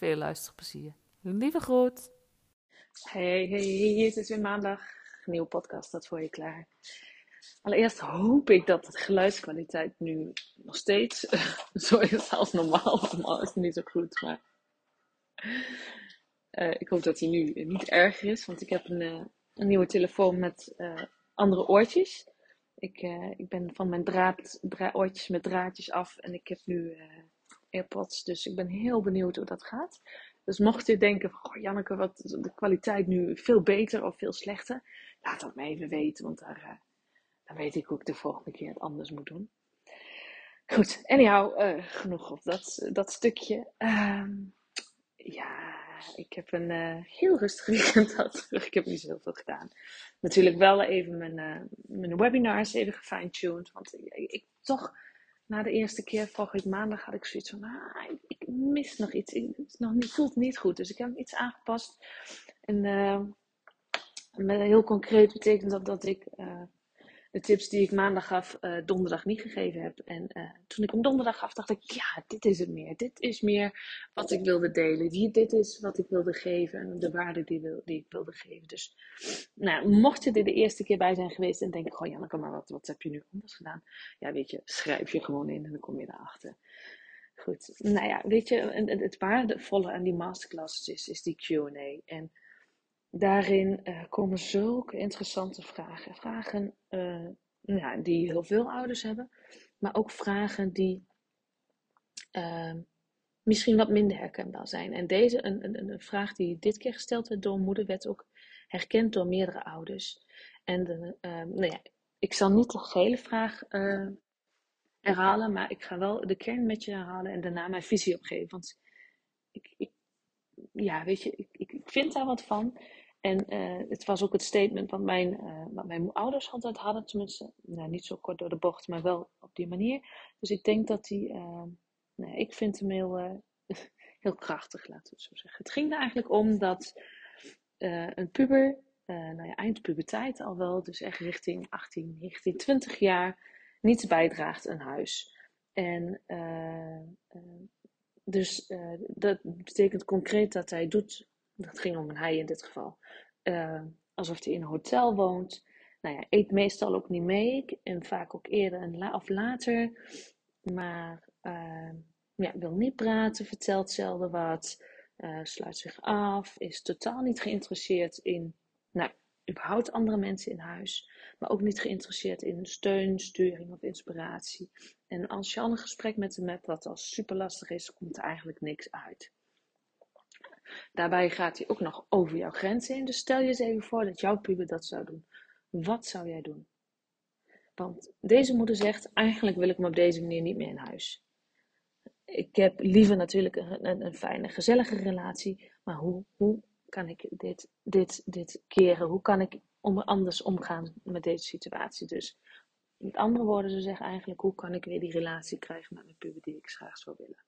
Veel luisterplezier. Lieve groet. Hey, hey, het is weer maandag. Nieuwe podcast staat voor je klaar. Allereerst hoop ik dat de geluidskwaliteit nu nog steeds zo is als normaal. Normaal is het niet zo goed, maar uh, ik hoop dat hij nu niet erger is. Want ik heb een, uh, een nieuwe telefoon met uh, andere oortjes. Ik, ik ben van mijn draad, dra oortjes met draadjes af en ik heb nu AirPods. Dus ik ben heel benieuwd hoe dat gaat. Dus mocht je denken, van, oh Janneke, wat de kwaliteit nu veel beter of veel slechter, laat dat me even weten, want daar, uh, dan weet ik hoe ik de volgende keer het anders moet doen. Goed, anyhow, uh, genoeg op dat, dat stukje. Uh, ja, ik heb een uh, heel rustig weekend gehad. Ik heb niet zoveel gedaan. Natuurlijk wel even mijn, mijn webinars even gefine-tuned, want ik toch na de eerste keer, vorige maandag, had ik zoiets van, ah, ik, mis nog iets. Het nog niet, voelt niet goed. Dus ik heb iets aangepast. En uh, heel concreet betekent dat dat ik uh, de tips die ik maandag gaf, uh, donderdag niet gegeven heb. En uh, toen ik hem donderdag gaf, dacht ik, ja, dit is het meer. Dit is meer wat ik wilde delen. Dit is wat ik wilde geven en de waarde die, wil, die ik wilde geven. Dus nou, mocht je er de eerste keer bij zijn geweest en denken, goh Janneke, maar wat, wat heb je nu anders gedaan? Ja, weet je, schrijf je gewoon in en dan kom je erachter. Goed, nou ja, weet je, het waardevolle aan die masterclasses is, is die Q&A. En daarin uh, komen zulke interessante vragen. Vragen ja, die heel veel ouders hebben, maar ook vragen die uh, misschien wat minder herkenbaar zijn. En deze, een, een, vraag die dit keer gesteld werd door moeder, werd ook herkend door meerdere ouders. En de, nou ja, ik zal niet de hele vraag herhalen, maar ik ga wel de kern met je herhalen en daarna mijn visie opgeven. Want ik, ja, weet je, ik vind daar wat van. En uh, het was ook het statement wat mijn, uh, wat mijn ouders altijd hadden, tenminste, nou, niet zo kort door de bocht, maar wel op die manier. Dus ik denk dat die, uh, nou, ik vind hem heel, heel krachtig, laten we het zo zeggen. Het ging er eigenlijk om dat een puber, nou ja, eind al wel, dus echt richting 18, 19, 20 jaar, niets bijdraagt aan huis. En dus dat betekent concreet dat hij doet dat ging om een hij in dit geval, uh, alsof hij in een hotel woont. Nou ja, eet meestal ook niet mee en vaak ook eerder en of later. Maar uh, ja, wil niet praten, vertelt zelden wat, uh, sluit zich af, is totaal niet geïnteresseerd in, nou, überhaupt andere mensen in huis, maar ook niet geïnteresseerd in steun, sturing of inspiratie. En als je al een gesprek met hem hebt, wat al super lastig is, komt er eigenlijk niks uit. Daarbij gaat hij ook nog over jouw grenzen heen. Dus stel je eens even voor dat jouw puber dat zou doen. Wat zou jij doen? Want deze moeder zegt: eigenlijk wil ik me op deze manier niet meer in huis. Ik heb liever natuurlijk een, een, fijne, gezellige relatie. Maar hoe, hoe kan ik dit, dit, dit keren? Hoe kan ik om, anders omgaan met deze situatie? Dus met andere woorden, ze zeggen eigenlijk: hoe kan ik weer die relatie krijgen met mijn puber die ik graag zou willen?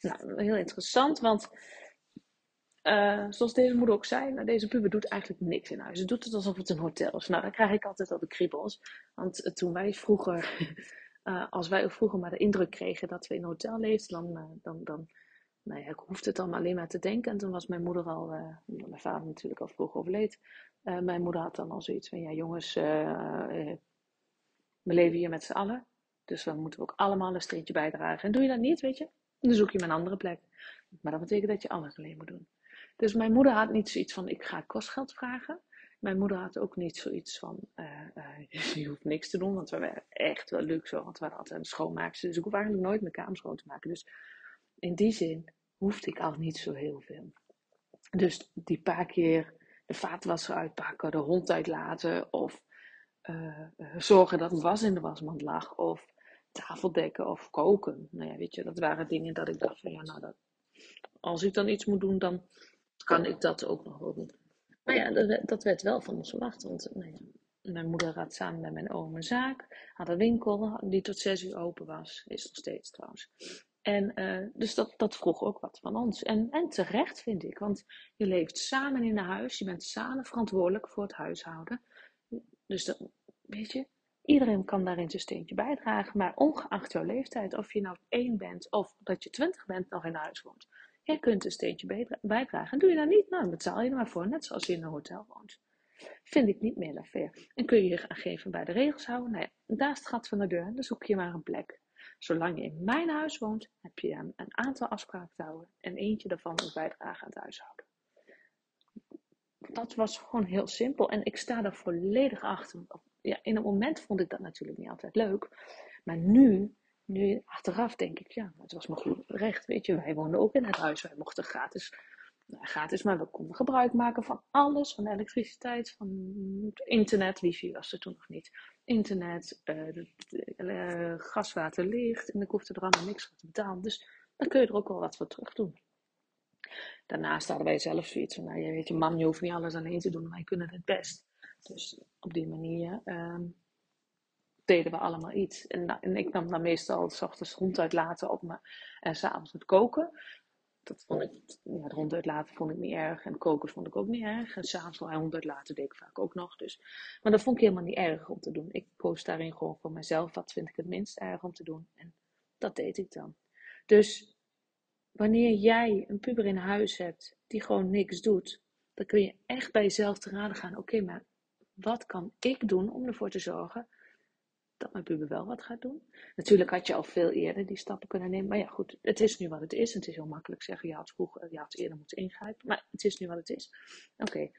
Nou, heel interessant, want uh, zoals deze moeder ook zei, nou, deze puber doet eigenlijk niks in huis. Ze doet het alsof het een hotel is. Nou, dan krijg ik altijd al de kriebels. Want uh, toen wij vroeger, uh, als wij vroeger maar de indruk kregen dat we in een hotel leefden, dan, dan, dan nou ja, ik hoefde het dan alleen maar te denken. En toen was mijn moeder al, mijn vader natuurlijk al vroeg overleed. mijn moeder had dan al zoiets van, ja jongens, we leven hier met z'n allen. Dus dan moeten we ook allemaal een steentje bijdragen. En doe je dat niet, weet je, dan zoek je maar een andere plek. Maar dat betekent dat je alles alleen moet doen. Dus mijn moeder had niet zoiets van: ik ga kostgeld vragen. Mijn moeder had ook niet zoiets van: uh, je hoeft niks te doen, want we waren echt wel luxe, want we hadden altijd een schoonmaakster. Dus ik hoef eigenlijk nooit mijn kamer schoon te maken. Dus in die zin hoefde ik al niet zo heel veel. Dus die paar keer de vaatwasser uitpakken, de hond uitlaten of uh, zorgen dat het was in de wasmand lag of tafeldekken of koken. Nou ja, weet je, dat waren dingen dat ik dacht van ja, nou, dat, als ik dan iets moet doen, dan kan ik dat ook nog wel doen. Maar ja, dat, werd wel van ons verwacht, want nou ja, mijn moeder had samen met mijn oom een zaak, had een winkel die tot zes uur open was, is nog steeds trouwens. En uh, dus dat, dat vroeg ook wat van ons. En, en terecht vind ik, want je leeft samen in een huis, je bent samen verantwoordelijk voor het huishouden. Dus dat, weet je, iedereen kan daarin zijn steentje bijdragen, maar ongeacht jouw leeftijd, of je nou één bent of dat je twintig bent nog in huis woont, jij kunt een steentje bijdragen. En doe je dat niet, nou, dan betaal je er maar voor, net zoals je in een hotel woont. Vind ik niet meer fair. En kun je je gegeven bij de regels houden? Nou daar is het gat van de deur, dan zoek je maar een plek. Zolang je in mijn huis woont, heb je een aantal afspraken te houden en eentje daarvan is bijdragen aan het huishouden. Dat was gewoon heel simpel en ik sta daar volledig achter. Ja, in het moment vond ik dat natuurlijk niet altijd leuk, maar nu, nu achteraf denk ik, ja, het was me goed recht. Weet je, wij woonden ook in het huis, wij mochten gratis nou, gratis, maar we konden gebruik maken van alles, van elektriciteit, van internet, wifi was er toen nog niet, internet, uh, gas, water, licht, en ik hoefde er allemaal niks voor te betalen, dus dan kun je er ook wel wat voor terug doen. Daarnaast hadden wij zelf zoiets van, nou je weet je, man, je hoeft niet alles alleen te doen, wij kunnen het best. Dus op die manier uh, deden we allemaal iets. En, en, ik nam dan meestal s ochtends rond uitlaten op me en s'avonds het koken dat vond ik, ja, het ronduit laten vond ik niet erg. En koken vond ik ook niet erg. En s'avonds wel ronduit laten deed ik vaak ook nog. Dus. Maar dat vond ik helemaal niet erg om te doen. Ik koos daarin gewoon voor mezelf. Wat vind ik het minst erg om te doen? En dat deed ik dan. Dus wanneer jij een puber in huis hebt die gewoon niks doet, dan kun je echt bij jezelf te raden gaan. Oké, maar wat kan ik doen om ervoor te zorgen dat mijn puber wel wat gaat doen. Natuurlijk had je al veel eerder die stappen kunnen nemen. Maar ja, goed, het is nu wat het is. Het is heel makkelijk zeggen, je had vroeger, je had eerder moeten ingrijpen. Maar het is nu wat het is. Oké,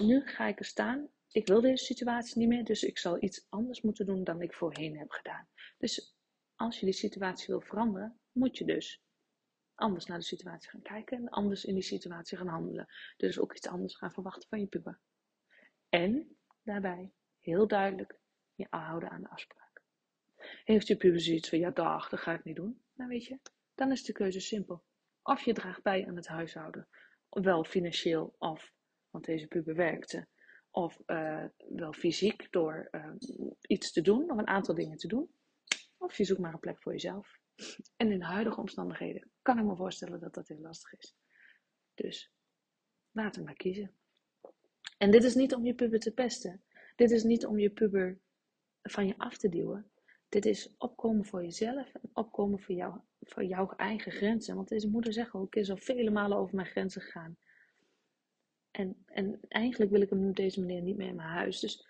nu ga ik er staan. Ik wil deze situatie niet meer, dus ik zal iets anders moeten doen dan ik voorheen heb gedaan. Dus als je die situatie wil veranderen, moet je dus anders naar de situatie gaan kijken en anders in die situatie gaan handelen. Dus ook iets anders gaan verwachten van je puber. En daarbij heel duidelijk je houden aan de afspraak. Heeft je puber zoiets van, ja dag, dat ga ik niet doen. Nou weet je, dan is de keuze simpel. Of je draagt bij aan het huishouden. Wel financieel of, want deze puber werkte. Of uh, wel fysiek door uh, iets te doen, of een aantal dingen te doen. Of je zoekt maar een plek voor jezelf. En in de huidige omstandigheden kan ik me voorstellen dat dat heel lastig is. Dus laat hem maar kiezen. En dit is niet om je puber te pesten. Dit is niet om je puber van je af te duwen. Dit is opkomen voor jezelf en opkomen voor, jou, voor jouw eigen grenzen. Want deze moeder zegt ook, ik is al vele malen over mijn grenzen gegaan. En, en eigenlijk wil ik hem op deze manier niet meer in mijn huis. Dus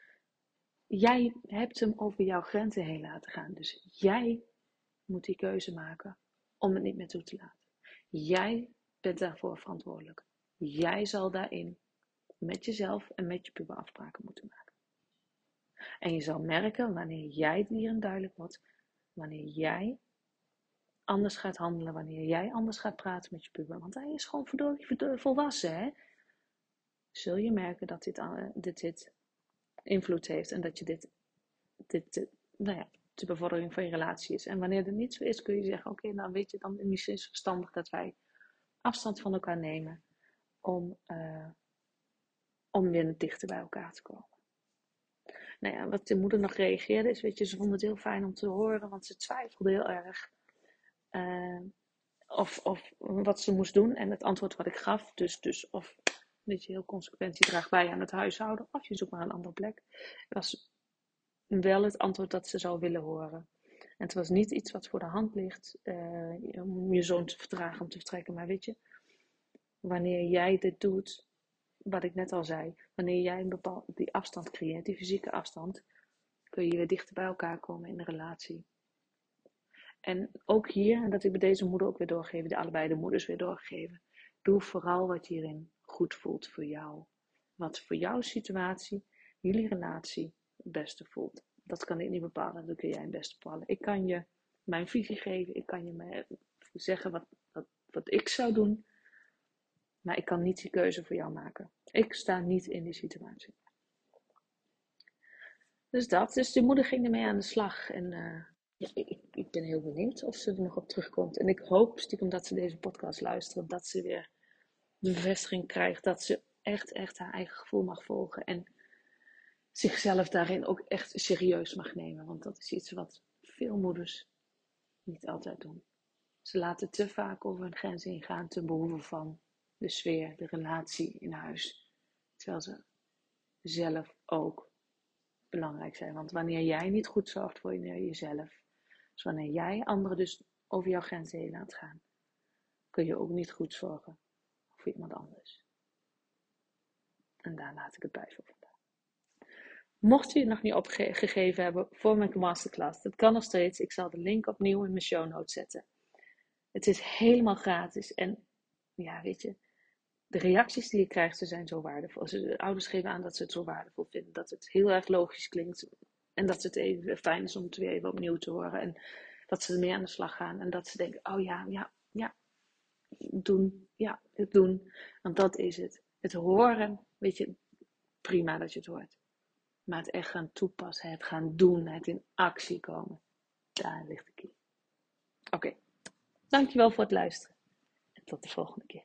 jij hebt hem over jouw grenzen heen laten gaan. Dus jij moet die keuze maken om het niet meer toe te laten. Jij bent daarvoor verantwoordelijk. Jij zal daarin met jezelf en met je puber afspraken moeten maken. En je zal merken wanneer jij hierin duidelijk wordt, wanneer jij anders gaat handelen, wanneer jij anders gaat praten met je puber, want hij is gewoon volwassen, hè? Zul je merken dat dit, eh, dit, dit invloed heeft en dat je dit, dit, dit nou ja, de bevordering van je relatie is. En wanneer er niet zo is, kun je zeggen: Oké, nou weet je, dan is het verstandig dat wij afstand van elkaar nemen om, uh, om weer dichter bij elkaar te komen nou ja, wat de moeder nog reageerde is, weet je, ze vond het heel fijn om te horen, want ze twijfelde heel erg uh, of, of wat ze moest doen. En het antwoord wat ik gaf, dus, dus of weet je, heel consequentie draagt bij aan het huishouden, of je zoekt maar een andere plek, was wel het antwoord dat ze zou willen horen. En het was niet iets wat voor de hand ligt uh, om je zoon te vertragen om te vertrekken, maar weet je, wanneer jij dit doet, wat ik net al zei, wanneer jij een die afstand creëert, die fysieke afstand, kun je weer dichter bij elkaar komen in de relatie. En ook hier, en dat ik bij deze moeder ook weer doorgeven, de allebei de moeders weer doorgeven, doe vooral wat hierin goed voelt voor jou. Wat voor jouw situatie, jullie relatie het beste voelt. Dat kan ik niet bepalen, dat kun jij het beste bepalen. Ik kan je mijn visie geven, ik kan je zeggen wat, wat ik zou doen, maar ik kan niet die keuze voor jou maken. Ik sta niet in die situatie. Dus dat. Dus de moeder ging ermee aan de slag. En ja, ik, ik, ben heel benieuwd of ze er nog op terugkomt. En ik hoop stiekem dat ze deze podcast luistert. Dat ze weer de bevestiging krijgt. Dat ze echt, echt haar eigen gevoel mag volgen. En zichzelf daarin ook echt serieus mag nemen. Want dat is iets wat veel moeders niet altijd doen. Ze laten te vaak over hun grenzen ingaan ten behoeve van de sfeer, de relatie in huis. Terwijl ze zelf ook belangrijk zijn. Want wanneer jij niet goed zorgt voor jezelf, dus wanneer jij anderen dus over jouw grenzen heen laat gaan, kun je ook niet goed zorgen voor iemand anders. En daar laat ik het bij voor vandaag. Mocht je het nog niet opgegeven hebben voor mijn masterclass, dat kan nog steeds. Ik zal de link opnieuw in mijn show notes zetten. Het is helemaal gratis en ja, weet je, de reacties die je krijgt, ze zijn zo waardevol. De ouders geven aan dat ze het zo waardevol vinden, dat het heel erg logisch klinkt en dat het even fijn is om het weer even opnieuw te horen en dat ze ermee aan de slag gaan en dat ze denken, oh ja, ja, ja, doen, ja, het doen, want dat is het. Het horen, weet je, prima dat je het hoort. Maar het echt gaan toepassen, het gaan doen, het in actie komen, daar ligt de key. Oké, dankjewel voor het luisteren en tot de volgende keer.